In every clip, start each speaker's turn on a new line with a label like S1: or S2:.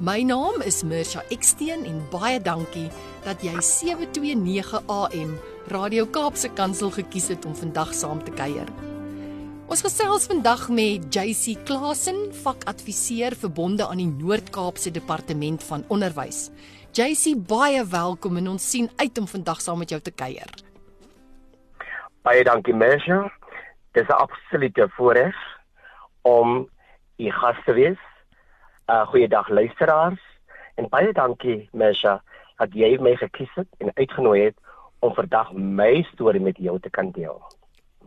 S1: My naam is Mirsha Eksteen en baie dankie dat jy 729 AM Radio Kaapse Kansel gekies het om vandag saam te kuier. Ons gesels vandag met JC Klasen, vakadviseur verbonde aan die Noord-Kaapse Departement van Onderwys. JC, baie welkom en ons sien uit om vandag saam met jou te kuier.
S2: Baie dankie Mersha. Dis 'n absolute voorreg om u gas te wees. Uh goeiedag luisteraars en baie dankie Mersha dat jy my gekies het en uitgenooi het om vandag my storie met jou te kan deel.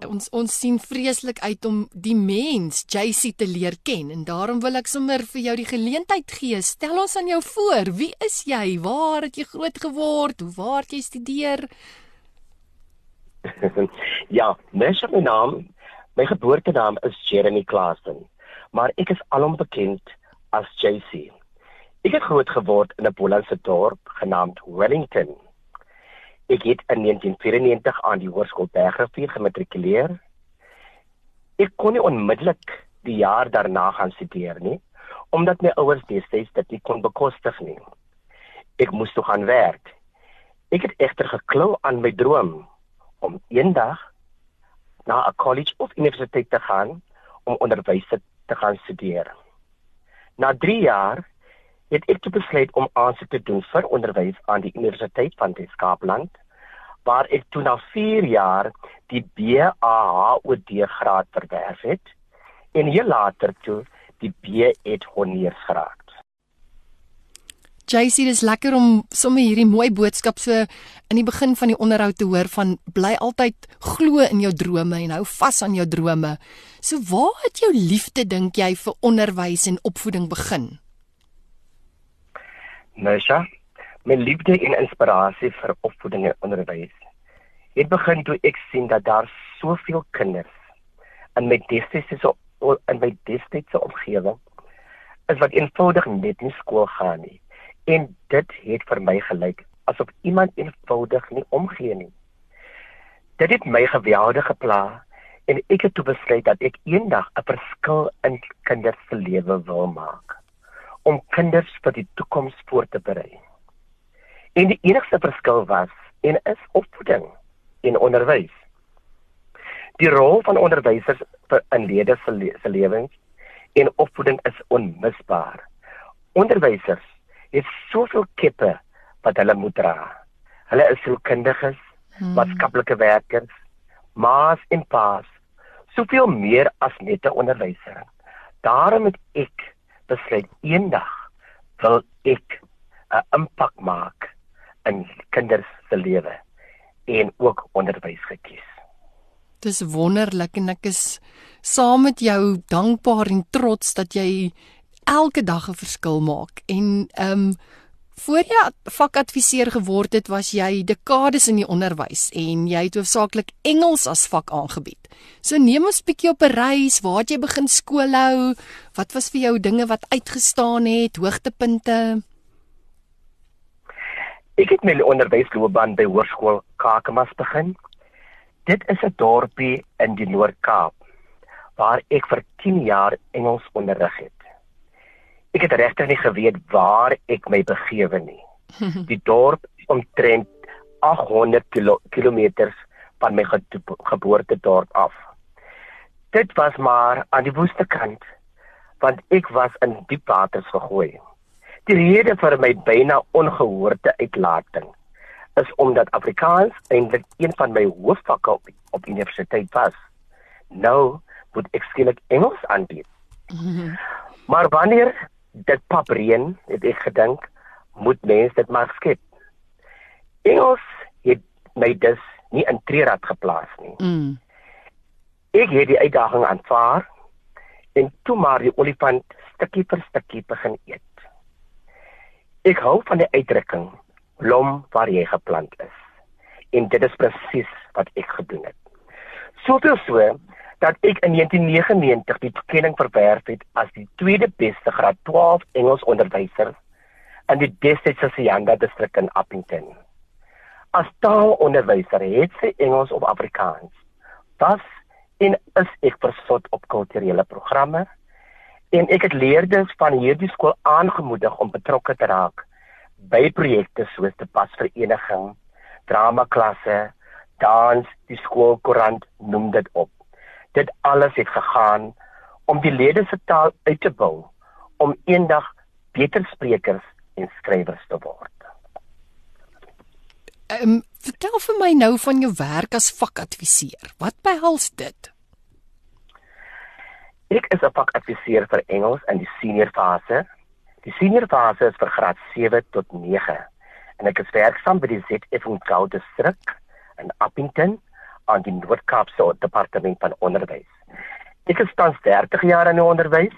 S1: Ons ons sien vreeslik uit om die mens JC te leer ken en daarom wil ek sommer vir jou die geleentheid gee. Stel ons aan jou voor. Wie is jy? Waar het jy groot geword? Hoe waar het jy studeer?
S2: ja, Mersha my naam, my geboortenaam is Jeremy Klasen, maar ek is alom bekend as JC. Ek het groot geword in 'n Bolandse dorp genaamd Wellington. Ek het in 1994 aan die Hoërskool Bergrivier gematrikuleer. Ek kon nie onmiddellik die jaar daarna gaan studeer nie, omdat my ouers destyds dit nie kon bekostig nie. Ek moes toe gaan werk. Ek het egter geklou aan my droom om eendag na 'n college of universiteit te gaan om onderwys te gaan studeer. Na 3 jaar het ek besluit om aansoek te doen vir onderwys aan die Universiteit van Weskaapland waar ek toe na 4 jaar die BAHOD graad verwerf het en hier later toe die B.Ed honeursgraad.
S1: JC, dis lekker om sommer hierdie mooi boodskap so in die begin van die onderhoud te hoor van bly altyd glo in jou drome en hou vas aan jou drome. So waar het jou liefde dink jy vir onderwys en opvoeding begin?
S2: Mesha, my liefde en inspirasie vir opvoeding en onderwys het begin toe ek sien dat daar soveel kinders in my destydse in my destydse omgewing is wat eenvoudig net nie skool gaan nie. En dit het vir my gelyk asof iemand eenvoudig nie omgee nie. Dit het my geweldig gepla en ek het toe besluit dat ek eendag 'n verskil in kinders se lewe wil maak om kinders vir die toekoms voor te berei. En die enigste verskil was en is opvoeding en onderwys. Die rol van onderwysers in leerders se le se lewens en opvoeding is onmisbaar. Onderwysers het soveel keppe wat hulle moet dra. Hulle is sielkundiges, hmm. maatskaplike werkers, maas en paas, soveel meer as net 'n onderwyser. Daarom het ek besluit eendag wil ek 'n impak maak in kinders se lewe en ook onderwys gekies.
S1: Dis wonderlik en ek is saam met jou dankbaar en trots dat jy elke dag 'n verskil maak en ehm um, Voor jy vakadviseur geword het, was jy dekades in die onderwys en jy het hoofsaaklik Engels as vak aangebied. So neem ons 'n bietjie op 'n reis, waar het jy begin skool hou? Wat was vir jou dinge wat uitgestaan het, hoogtepunte?
S2: Ek het my onderwysloopbaan by Hoërskool Kakamas begin. Dit is 'n dorpie in die Noord-Kaap waar ek vir 10 jaar Engels onderrig het. Ek het regtig nie geweet waar ek my begewe nie. Die dorp omtrent 800 kilo, kilometers van my geboortedorp af. Dit was maar aan die woeste kant want ek was in diep waters gegooi. Die rede vir my byna ongehoorde uitlating is omdat Afrikaans eintlik een van my hoofvakke op, op universiteit was. Nou moet ek skielik Engels aanbied. Maar wanneer dit papreën, het ek gedink, moet mense dit maar skep. Engels het my dus nie in treerad geplaas nie. Mm. Ek het die uitdaging aanvaar en toe maar die olifant stukkie vir stukkie begin eet. Ek hou van die uitdrukking blom waar jy geplant is. En dit is presies wat ek gedoen het. Soveel so dat ek in 1999 die toekenning verwerf het as die tweede beste graad 12 Engels onderwyser in die destydse Sianda distrik in Appington. As taalonderwyser het sy Engels of Afrikaans. Was en is ek versot op kulturele programme en ek het leerders van hierdie skool aangemoedig om betrokke te raak by projekte soos die pasvereniging, drama klasse, dans, die skoolkoerant, noem dit op. Dit alles het gegaan om die lede se taal uit te bou om eendag beter sprekers en skrywers te word.
S1: Ehm um, vertel vir my nou van jou werk as vakadviseur. Wat behels dit?
S2: Ek is 'n vakadviseur vir Engels in die senior fase. Die senior fase is vir graad 7 tot 9 en ek is werksaam by die ZF Goud distrik in Appington aan die Noord-Kaapse Departement van Onderwys. Ek is tans 30 jaar in die onderwys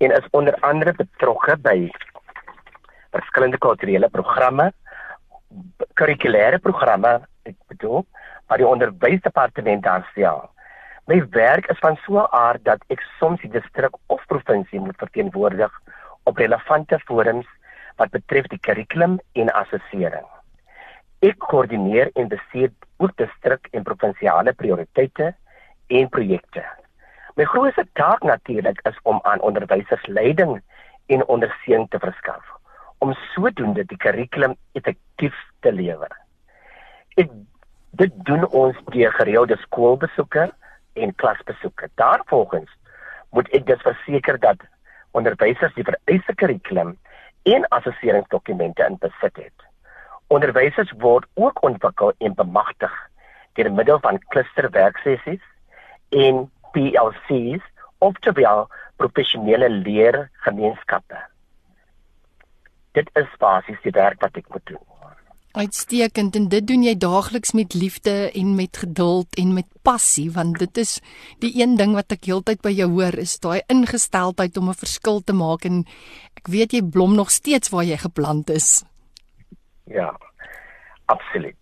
S2: en is onder andere betrokke by verskillende kulturele programme, kurrikulêre programme, ek bedoel, by die onderwysdepartement daar sien. My werk is van so 'n aard dat ek soms die distrik of provinsie moet verteenwoordig op relevante forums wat betref die kurrikulum en assessering. Ek koördineer en bestuur ook distrik en provinsiale prioriteite en projekte. My grootste taak natuurlik is om aan onderwysers leiding en ondersteuning te verskaf om sodoende die kurrikulum effektief te lewer. Ek dit doen ons deur gereelde skoolbesoeke en klasbesoeke. Daarvolgens moet ek dus verseker dat onderwysers die vereiste kurrikulum en assesseringsdokumente in besit het. Onderwysers word ook ontwikkel en bemagtig deur middel van klusterwerksessies en PLC's of terwyl professionele leergemeenskappe. Dit is basies die werk wat ek moet doen.
S1: Uitstekend en dit doen jy daagliks met liefde en met geduld en met passie want dit is die een ding wat ek heeltyd by jou hoor is daai ingesteldheid om 'n verskil te maak en ek weet jy blom nog steeds waar jy geplant is.
S2: Ja. Absoluut.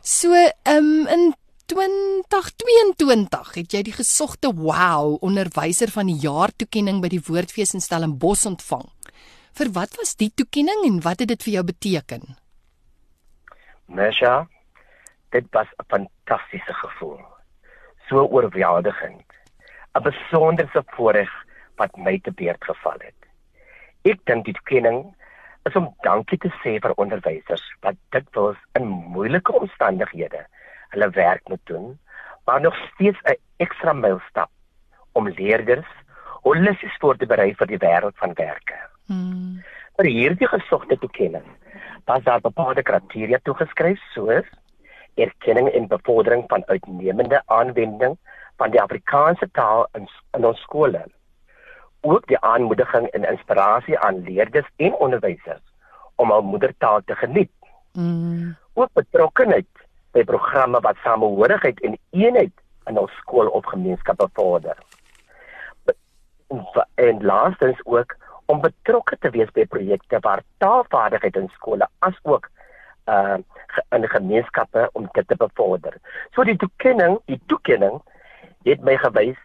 S1: So, um, in 2022 het jy die gesogte wow onderwyser van die jaar toekenning by die Woordfees in Stellenbosch ontvang. Vir wat was die toekenning en wat het dit vir jou beteken?
S2: Mesha, dit was 'n fantastiese gevoel. So oorweldigend. 'n Besonderse voorreg wat my te beurt geval het. Ek dink die kenning is om dankie te sê vir onderwysers wat dikwels in moeilike omstandighede hulle werk moet doen, maar nog steeds 'n ekstra myl stap om leerders holisties voor te berei vir die wêreld van werke. Hmm. Vir hierdie gesogte toekenning was daar bepaalde kriteria toegeskryf soos erkenning en bevordering van uitnemende aanwending van die Afrikaanse taal in, in ons skole. Ook die aanmoediging en inspirasie aan leerders en onderwysers om hul moedertaal te geniet. Mm. Ook betrokkenheid by programme wat samehorigheid en eenheid in ons skool of gemeenskap bevorder. En laastens ook om betrokke te wees by projekte waar taalvaardigheid in skole asook uh in gemeenskappe om dit te bevorder. So die toekenning, die toekenning het my gewys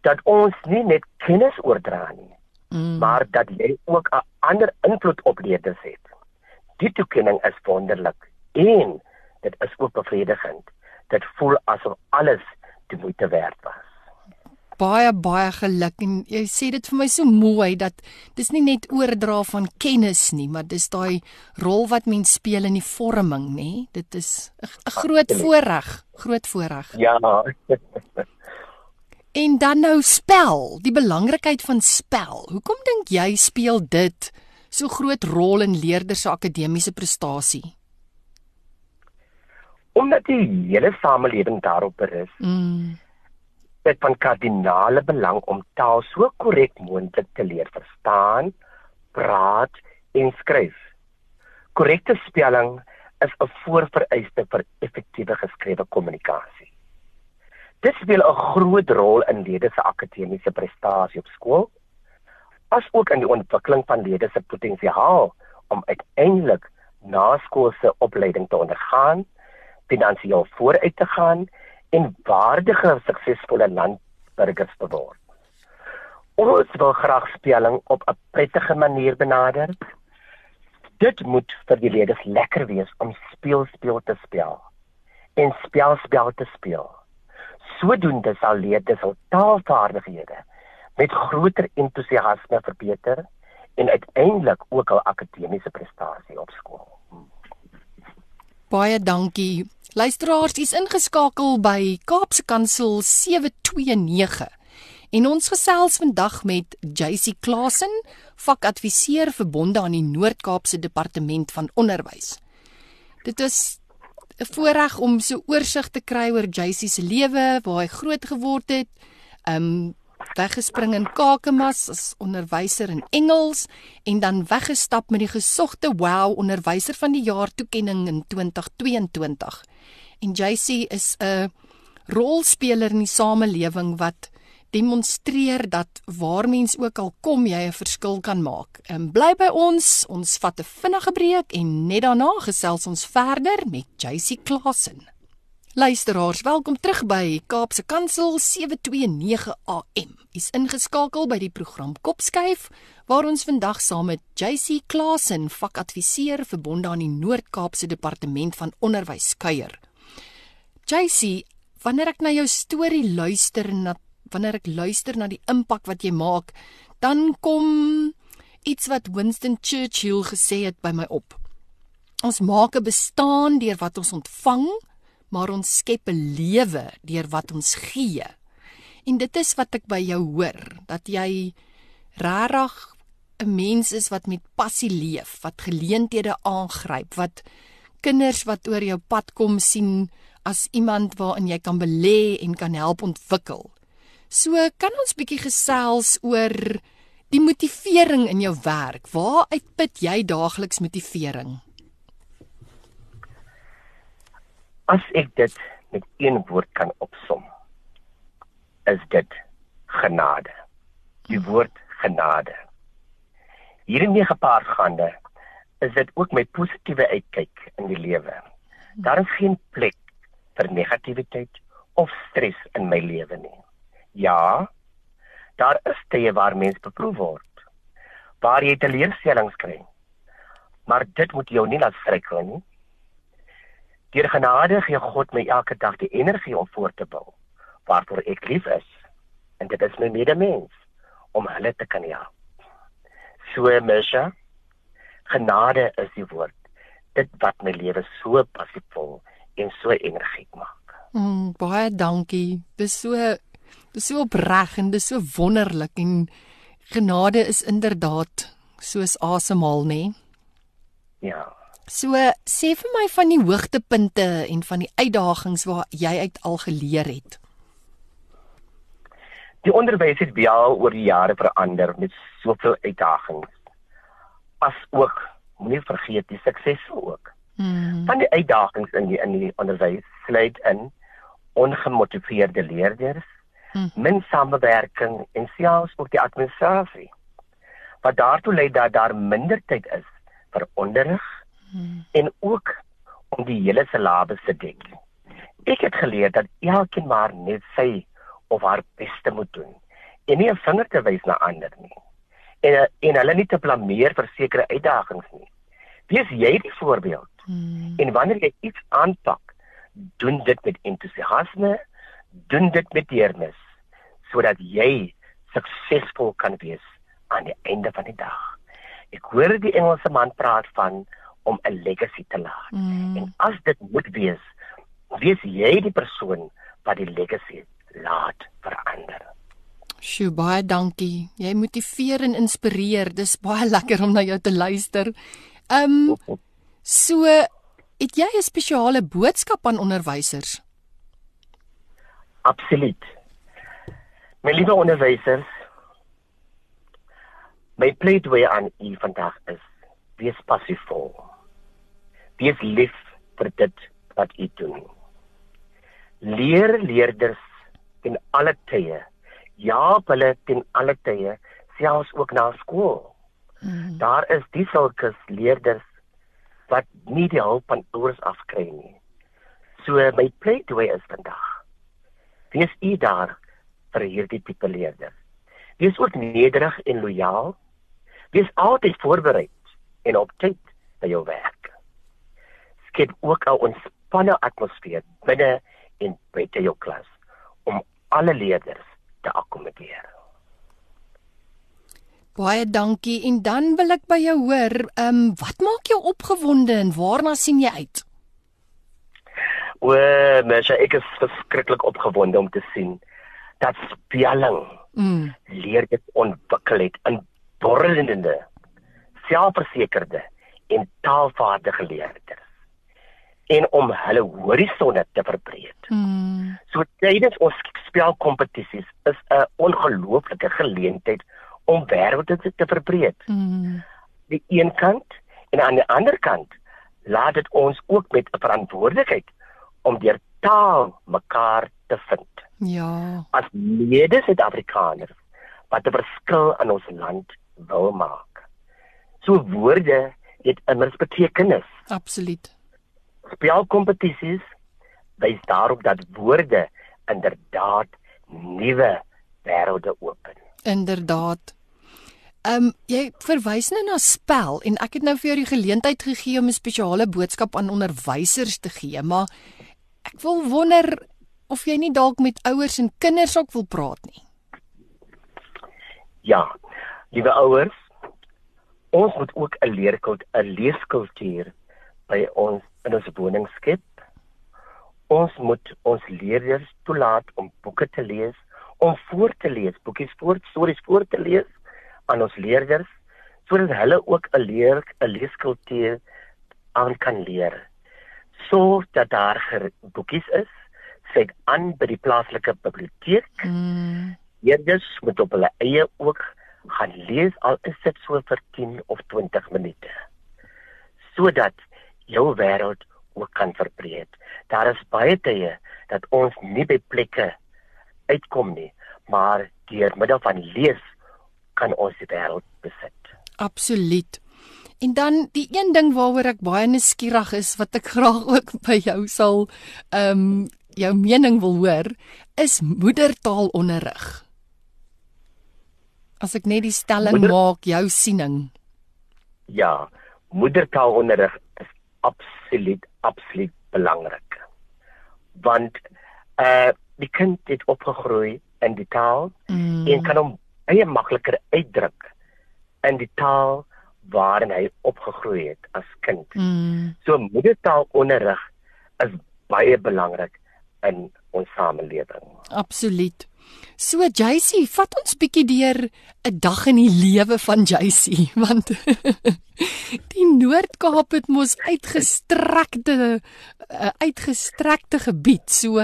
S2: dat ons nie net kennis oordra nie, mm. maar dat jy ook 'n ander invloed op leerders het. Die toekenning is wonderlik en dit is ook bevredigend. Dit voel asof alles die moeite werd was
S1: baie baie geluk en jy sê dit vir my so mooi dat dis nie net oordra van kennis nie, maar dis daai rol wat mens speel in die vorming, nê? Dit is 'n groot voorreg, groot voorreg.
S2: Ja.
S1: en dan nou spel, die belangrikheid van spel. Hoekom dink jy speel dit so groot rol in leerders se akademiese prestasie?
S2: Omdat die hele samelewing daarop berus. Mm dit van kardinale belang om taal so korrek moontlik te leer verstaan, praat en skryf. Korrekte spelling is 'n voorvereiste vir effektiewe geskrewe kommunikasie. Dit speel 'n groot rol in leerders se akademiese prestasie op skool, asook in die ontwikkeling van leerders se potensiaal om uiteindelik naskoolse opleiding te ondergaan, finansiëel vooruit te gaan en waardige suksesvolle landburgers te word. Ons wil graag spelling op 'n prettige manier benader. Dit moet vir die leerders lekker wees om speel speel te speel en spel spel te speel. Sodoende sal leerders hul taalvaardighede met groter entoesiasme verbeter en uiteindelik ook hul akademiese prestasie op skool.
S1: Baie dankie. Luisteraars, is ingeskakel by Kaapse Kansel 729. En ons gesels vandag met JC Klasen, vakadviseur verbonde aan die Noord-Kaapse Departement van Onderwys. Dit is 'n voorreg om so oorsig te kry oor JC se lewe, waar hy groot geword het. Um weggespring in Kakamas as onderwyser in Engels en dan weggestap met die gesogte Wow onderwyser van die jaar toekenning in 2022. En JC is 'n rolspeler in die samelewing wat demonstreer dat waar mens ook al kom jy 'n verskil kan maak. En bly by ons, ons vat 'n vinnige breek en net daarna gesels ons verder met JC Klasen. Luisteraars, welkom terug by Kaapse Kansel 729 AM. Is ingeskakel by die program Kopskuif waar ons vandag saam met JC Klasen, vakadviseur verbonde aan die Noord-Kaapse Departement van Onderwys kuier. JC, wanneer ek na jou storie luister en wanneer ek luister na die impak wat jy maak, dan kom iets wat Winston Churchill gesê het by my op. Ons maak 'n bestaan deur wat ons ontvang, maar ons skep 'n lewe deur wat ons gee. En dit is wat ek by jou hoor, dat jy regtig 'n mens is wat met passie leef, wat geleenthede aangryp, wat kinders wat oor jou pad kom sien as iemand waarin jy kan belê en kan help ontwikkel. So kan ons bietjie gesels oor die motivering in jou werk. Waar uitput jy daagliks motivering?
S2: As ek dit met een woord kan opsom, is dit genade. Die woord genade. Hiermee gepaardgaande is dit ook my positiewe uitkyk in die lewe. Daar is geen plek vir negativiteit of stres in my lewe nie. Ja, daar is tye waar mens beproef word. Waar jy teleurstellings kry. Maar dit moet jou nie laat struikel nie. Deur genade gee God my elke dag die energie om voort te bou waarvoor ek lief is. En dit is my medemens om hulle te kan help. So mesha, genade is die woord. Dit wat my lewe so passievol en so energiek maak.
S1: Mm, baie dankie. Dis so Dis so opreg en dis so wonderlik en genade is inderdaad soos asemhaal, nê?
S2: Ja.
S1: So sê vir my van die hoogtepunte en van die uitdagings waar jy uit al geleer het.
S2: Die onderwys het baie oor die jare verander met soveel uitdagings. As ook moenie vergeet die suksese ook. Mm. Van die uitdagings in die in die onderwys sluit in ongemotiveerde leerders, hmm. min samewerking en selfs ook die administrasie. Wat daartoe lei dat daar minder tyd is vir onderrig hmm. en ook om die hele syllabus te dek. Ek het geleer dat elkeen maar net sy of haar beste moet doen en nie 'n vinger te wys na ander nie. En en hulle nie te blameer vir sekere uitdagings nie. Wees jy die voorbeeld. Hmm. En wanneer jy iets aanpak, doen dit met entoesiasme doen dit met deernis sodat jy suksesvol kan wees aan die einde van die dag. Ek hoor die Engelse man praat van om 'n legacy te laat. Mm. En as dit moet wees, wees jy die persoon wat die legacy laat verander.
S1: Sjoe, baie dankie. Jy motiveer en inspireer. Dis baie lekker om na jou te luister. Ehm um, so het jy 'n spesiale boodskap aan onderwysers?
S2: Absoluut. My liewe onderwysers, my pleidooi aan u vandag is: wees passievol. Wees lief vir dit wat u doen. Leer leerders in alle tye. Ja, hulle in alle tye, selfs ook na skool. Mm. Daar is die sulke leerders wat nie die hulp van ouers afkry nie. So my pleidooi is vandag. Wees u daar vir hierdie tipe leerders. Wees ook nederig en lojaal. Wees altyd voorberei en op tyd by jou werk. Skep ook 'n ontspanne atmosfeer binne en buite jou klas om alle leerders te akkommodeer.
S1: Baie dankie en dan wil ek by jou hoor, ehm um, wat maak jou opgewonde en waarna sien jy uit?
S2: O, mens, ek is verskriklik opgewonde om te sien dat spelling mm. leer dit ontwikkel het in borrelende, selfversekerde en taalvaardige leerders en om hulle horisonne te verbreek. Mm. So tydens ons spelkompetisies is 'n ongelooflike geleentheid om wêrelde te, te verbreek. Mm. Die een kant en aan die ander kant laat dit ons ook met 'n verantwoordelikheid om deur taal mekaar te vind.
S1: Ja.
S2: As mede Suid-Afrikaners wat 'n verskil in ons land wil maak. So woorde het immers betekenis.
S1: Absoluut.
S2: Spelkompetisies wys daarop dat woorde inderdaad nuwe wêrelde open.
S1: Inderdaad. Ehm um, jy verwys nou na spel en ek het nou vir jou die geleentheid gegee om 'n spesiale boodskap aan onderwysers te gee, maar ek wil wonder of jy nie dalk met ouers en kinders ook wil praat nie.
S2: Ja. Liewe ouers, ons moet ook 'n leerkultuur, 'n leeskultuur by ons in ons woning skep. Ons moet ons leerders toelaat om boeke te lees, om voor te lees, boekies voor, stories voor te lees aan ons leerders sodat hulle ook 'n leer 'n leeskultuur aan kan leer. Sodat daar boekies is, sê aan by die plaaslike biblioteek. Mm. Leerders moet op hulle eie ook gaan lees al is dit so vir 10 of 20 minute. Sodat jou wêreld ook kan verbreek. Daar is baie tye dat ons nie by plekke uitkom nie, maar deur middel van lees kan ons die wêreld besit.
S1: Absoluut. En dan die een ding waaroor ek baie nuuskierig is wat ek graag ook by jou sal ehm um, jou mening wil hoor, is moedertaalonderrig. As ek net die stelling Moeder... maak, jou siening.
S2: Ja, moedertaalonderrig is absoluut absoluut belangrik. Want uh, die kind het opgegroei in die taal mm. en kan hom baie makliker uitdruk in die taal waarin hy opgegroei het as kind. Mm. So moedertaalonderrig is baie belangrik in ons samelewing.
S1: Absoluut. So JC, vat ons bietjie deur 'n dag in die lewe van JC want die Noord-Kaap het mos uitgestrekte uh, uitgestrekte gebied. So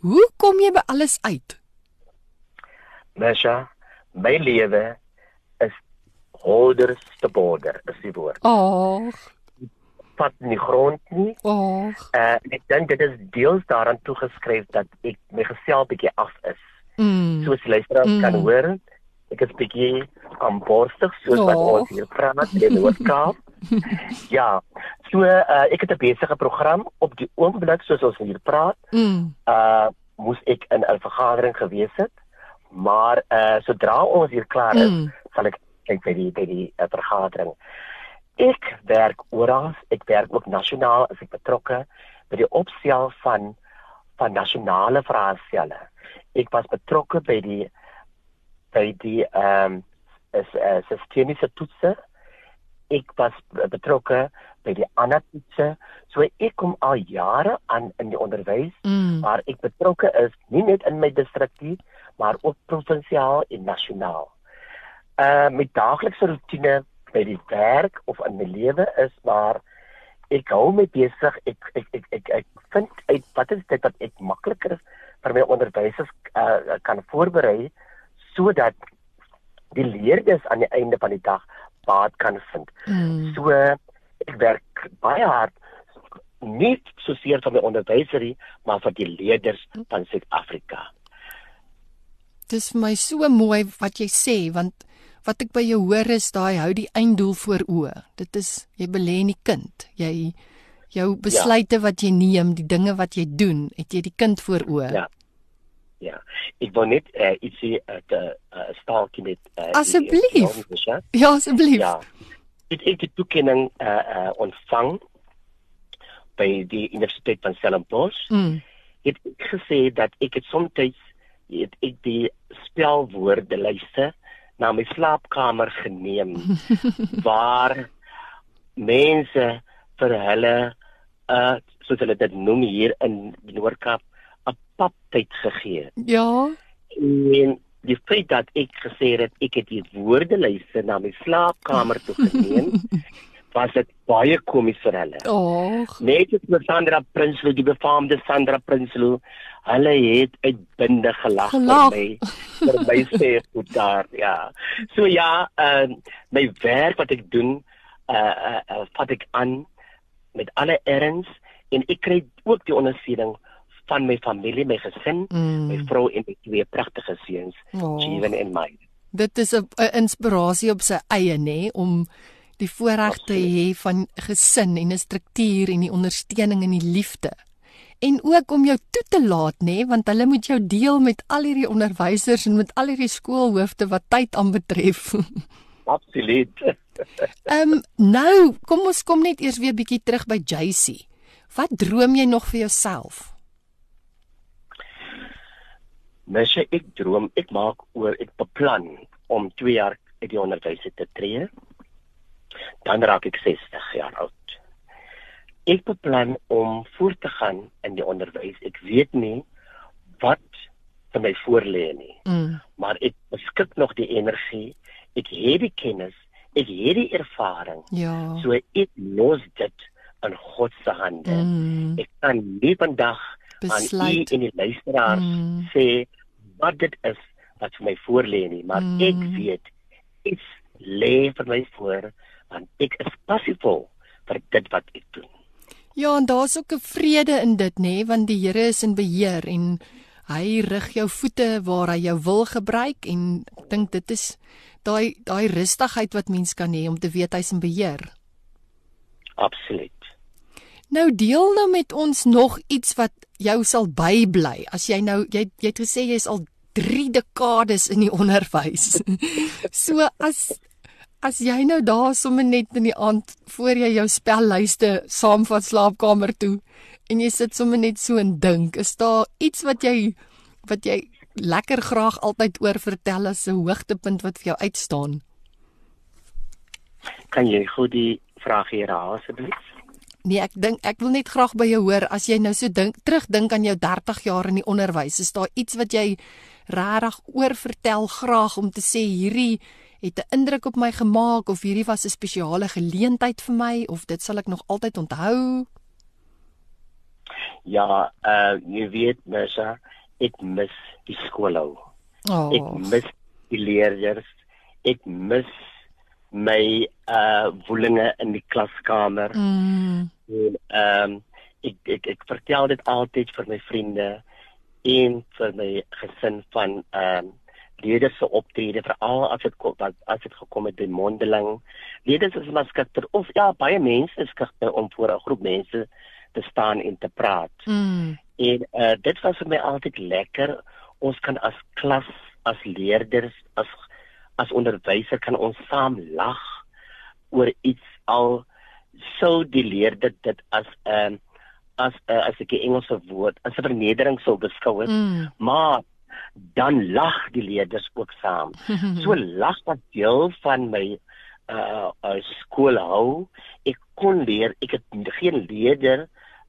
S1: hoe kom jy by alles uit?
S2: Mesha, my lewe holders te border, is die woord.
S1: Ag.
S2: Pat nie grond nie.
S1: Ag.
S2: Uh ek dink dit is deels daaraan toegeskryf dat ek my gesel bietjie af is. Mm. Soos luisteraars mm. kan hoor, ek is bietjie aanborstig soos oh. wat ons hier praat in Noord-Kaap. ja. So uh ek het 'n besige program op die oomblik soos ons hier praat. Mm. Uh moes ek in 'n vergadering gewees het maar uh, sodra ons hier klaar is, mm. sal ek kyk by die by die uh, vergadering. Ek werk oral, ek werk ook nasionaal as ek betrokke by die opstel van van nasionale vraestelle. Ek was betrokke by die by die ehm um, is uh, sistemiese toetse. Ek was betrokke by die ander toetse. So ek kom al jare aan in die onderwys, mm. maar ek betrokke is nie net in my distrik nie, maar ook provinsiaal en nasionaal. Uh met daaglikse rotine by die werk of in my lewe is maar ek hou my besig. Ek ek ek ek, ek vind uit wat is dit wat ek makliker vir my onderwysers uh kan voorberei sodat die leerders aan die einde van die dag baat kan vind. Mm. So ek werk baie hard nie soseer vir my onderwyserie maar vir die leerders van Suid-Afrika
S1: dis vir my so mooi wat jy sê want wat ek by jou hoor is daai hou die einddoel voor oë. Dit is jy belê in die kind. Jy jou besluite ja. wat jy neem, die dinge wat jy doen, het jy die kind voor oë.
S2: Ja. Ja. Ek wou net uh, ietsie 'n uh, uh, uh, staaltjie met uh,
S1: Asseblief. Ja, asseblief. Ja.
S2: Ek het die toekenning uh, uh, ontvang by die Universiteit van Stellenbosch. Mm. Het ek gesê dat ek het soms het ek die spelwoorde lyste na my slaapkamer geneem waar mense vir hulle uh soos hulle dit noem hier in Noord-Kaap 'n paptyd gegee.
S1: Ja.
S2: En die feit dat ek gesê het ek het die woordelyste na my slaapkamer toe geneem was dit baie komies vir hulle.
S1: Ag.
S2: Net as met Sandra Prinsloo, die befaamde Sandra Prinsloo, hulle het uitbindig gelag
S1: vir
S2: my vir my sê goed daar, ja. So ja, uh, my werk wat ek doen, uh uh, uh vat ek aan met alle erns en ek kry ook die ondersteuning van my familie, my gesin, mm. my vrou en my twee pragtige seuns, oh. Jeevan en my.
S1: Dit is 'n inspirasie op sy eie nê om die voorreg te hê van gesin en 'n struktuur en die ondersteuning en die liefde. En ook om jou toe te laat nê, want hulle moet jou deel met al hierdie onderwysers en met al hierdie skoolhoofde wat tyd aanbetref.
S2: Absoluut.
S1: Ehm um, nou, kom ons kom net eers weer bietjie terug by JC. Wat droom jy nog vir jouself?
S2: Mesje, ek droom, ek maak oor ek beplan om 2 jaar uit die onderwys te tree. Dan raak ek 60 jaar oud. Ek beplan om voort te gaan in die onderwys. Ek weet nie wat vir my voorlê nie. Mm. Maar ek beskik nog die energie, ek het die kennis, ek het die ervaring.
S1: Ja.
S2: So ek los dit in God se hande. Mm. Ek kan nie vandag Besluit. aan u en die luisteraars mm. sê wat dit is wat vir my voorlê nie, maar mm. ek weet iets lê vir my voor want ek is passievol vir dit wat ek doen.
S1: Ja, en daar's ook 'n vrede in dit nê, want die Here is in beheer en hy rig jou voete waar hy jou wil gebruik en ek dink dit is daai daai rustigheid wat mens kan hê om te weet hy's in beheer.
S2: Absoluut.
S1: Nou deel nou met ons nog iets wat jou sal bybly. As jy nou jy jy het gesê jy's al 3 dekades in die onderwys. so as as jy nou daar sommer net in die aand voor jy jou spellyste saam van slaapkamer toe en jy sit sommer net so en dink, is daar iets wat jy wat jy lekker graag altyd oor vertel as 'n hoogtepunt wat vir jou uitstaan?
S2: Kan jy gou die vraag herhaal asseblief?
S1: Nee, ek dink ek wil net graag by jou hoor as jy nou so dink terugdink aan jou 30 jaar in die onderwys, is daar iets wat jy regtig oor vertel graag om te sê hierdie het 'n indruk op my gemaak of hierdie was 'n spesiale geleentheid vir my of dit sal ek nog altyd onthou?
S2: Ja, uh jy weet Mesha, ek mis die skoolhou. Oh. Ek mis die leerders. Ek mis my uh woelinge in die klaskamer. Mm. En ehm um, ek, ek ek vertel dit altyd vir my vriende en vir my gesin van ehm um, leerders se optrede veral as dit as dit gekom het by mondeling leerders is maar skikter of ja baie mense is skikter om voor 'n groep mense te staan en te praat. Mm. En uh, dit was vir my altyd lekker. Ons kan as klas, as leerders, as as onderwyser kan ons saam lag oor iets al sou die leerder dit as 'n uh, as uh, as ek 'n Engelse woord as 'n vernedering sou beskou het mm. maar dan lag die leerders ook saam. So lag wat deel van my uh, uh skool hou. Ek kon leer ek het geen leerder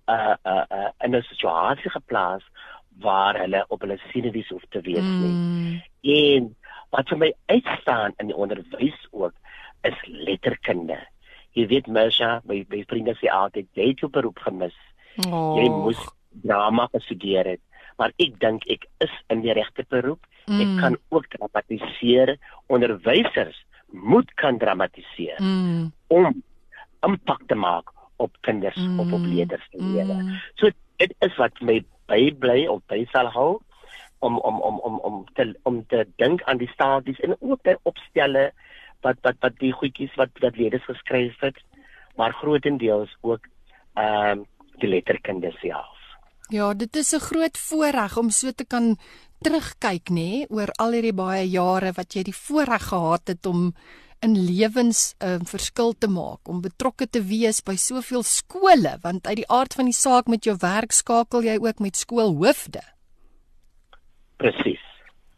S2: uh uh, uh in 'n situasie geplaas waar hulle op hulle sinewies hoef te wees nie. Mm. en wat vir my uitstaan in die onderwys ook is letterkunde. Jy weet Mersha my my vriende sê altyd jy het jou beroep gemis. Oh. Jy moes drama gestudeer het, maar ek dink ek is in die regte beroep. Mm. Ek kan ook dramatiseer. Onderwysers moet kan dramatiseer mm. om impak te maak op kinders mm. of op leerders se lewe. Mm. So dit is wat my bybly op by sal hou om om om om om te om te dink aan die stadies en ook te opstelle wat wat wat die goedjies wat wat leerders geskryf het maar grootendeels ook ehm um, die letterkunde self.
S1: Ja, dit is 'n groot voorreg om so te kan terugkyk nê nee, oor al hierdie baie jare wat jy die voorreg gehad het om in lewens 'n uh, verskil te maak, om betrokke te wees by soveel skole, want uit die aard van die saak met jou werk skakel jy ook met skoolhoofde.
S2: Presies.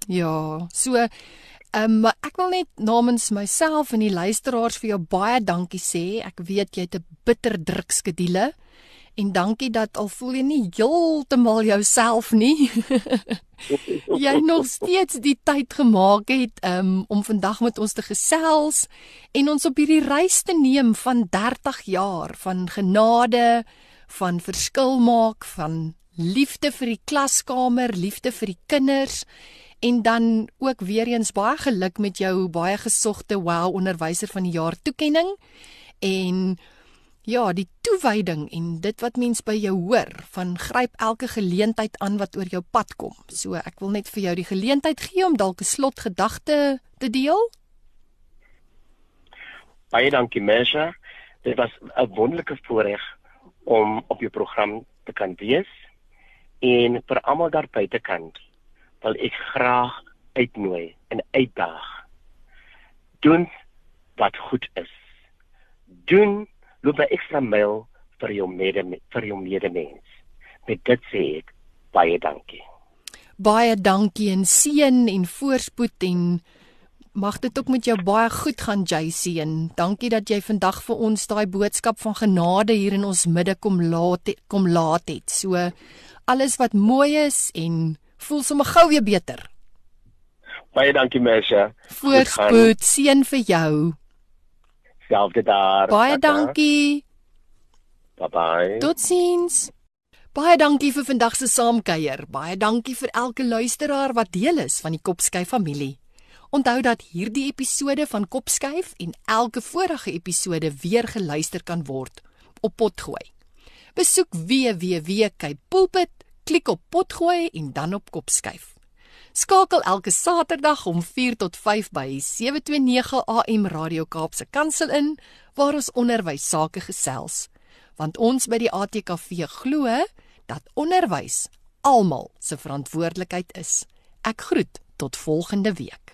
S1: Ja, so ehm um, ek wil net namens myself en die luisteraars vir jou baie dankie sê. Ek weet jy het 'n bitter druk skedule. En dankie dat al voel jy nie heeltemal jouself nie. jy nog steeds die tyd gemaak het um, om vandag met ons te gesels en ons op hierdie reis te neem van 30 jaar van genade, van verskil maak, van liefde vir die klaskamer, liefde vir die kinders en dan ook weer eens baie geluk met jou baie gesogte wow onderwyser van die jaar toekenning en Ja, die toewyding en dit wat mens by jou hoor, van gryp elke geleentheid aan wat oor jou pad kom. So ek wil net vir jou die geleentheid gee om dalk 'n slotgedagte te deel.
S2: Baie dankie, Mesha. Dit was 'n wonderlike voorreg om op jou program te kan wees en vir almal daar buitekant wil ek graag uitnooi en uitdaag. Doen wat goed is. Doen loop 'n ekstra myl vir jou mede vir jou medemens. Met dit sê ek baie dankie.
S1: Baie dankie en seën en voorspoed en mag dit ook met jou baie goed gaan JC en dankie dat jy vandag vir ons daai boodskap van genade hier in ons midde kom laat kom laat het. So alles wat mooi is en voel sommer gou weer beter.
S2: Baie dankie Mesha.
S1: Voorspoed, seën vir jou
S2: selfde daar.
S1: Baie Taka. dankie.
S2: Bye bye.
S1: Totsiens. Baie dankie vir vandag se saamkuier. Baie dankie vir elke luisteraar wat deel is van die Kopskyf familie. Onthou dat hierdie episode van Kopskyf en elke vorige episode weer geluister kan word op Potgooi. Besoek www.kykpulpit, klik op Potgooi en dan op Kopskyf. Skakel elke Saterdag om 4 tot 5 by 729 AM Radio Kaapse Kansel in waar ons onderwys sake gesels. Want ons by die ATKV glo dat onderwys almal se verantwoordelikheid is. Ek groet tot volgende week.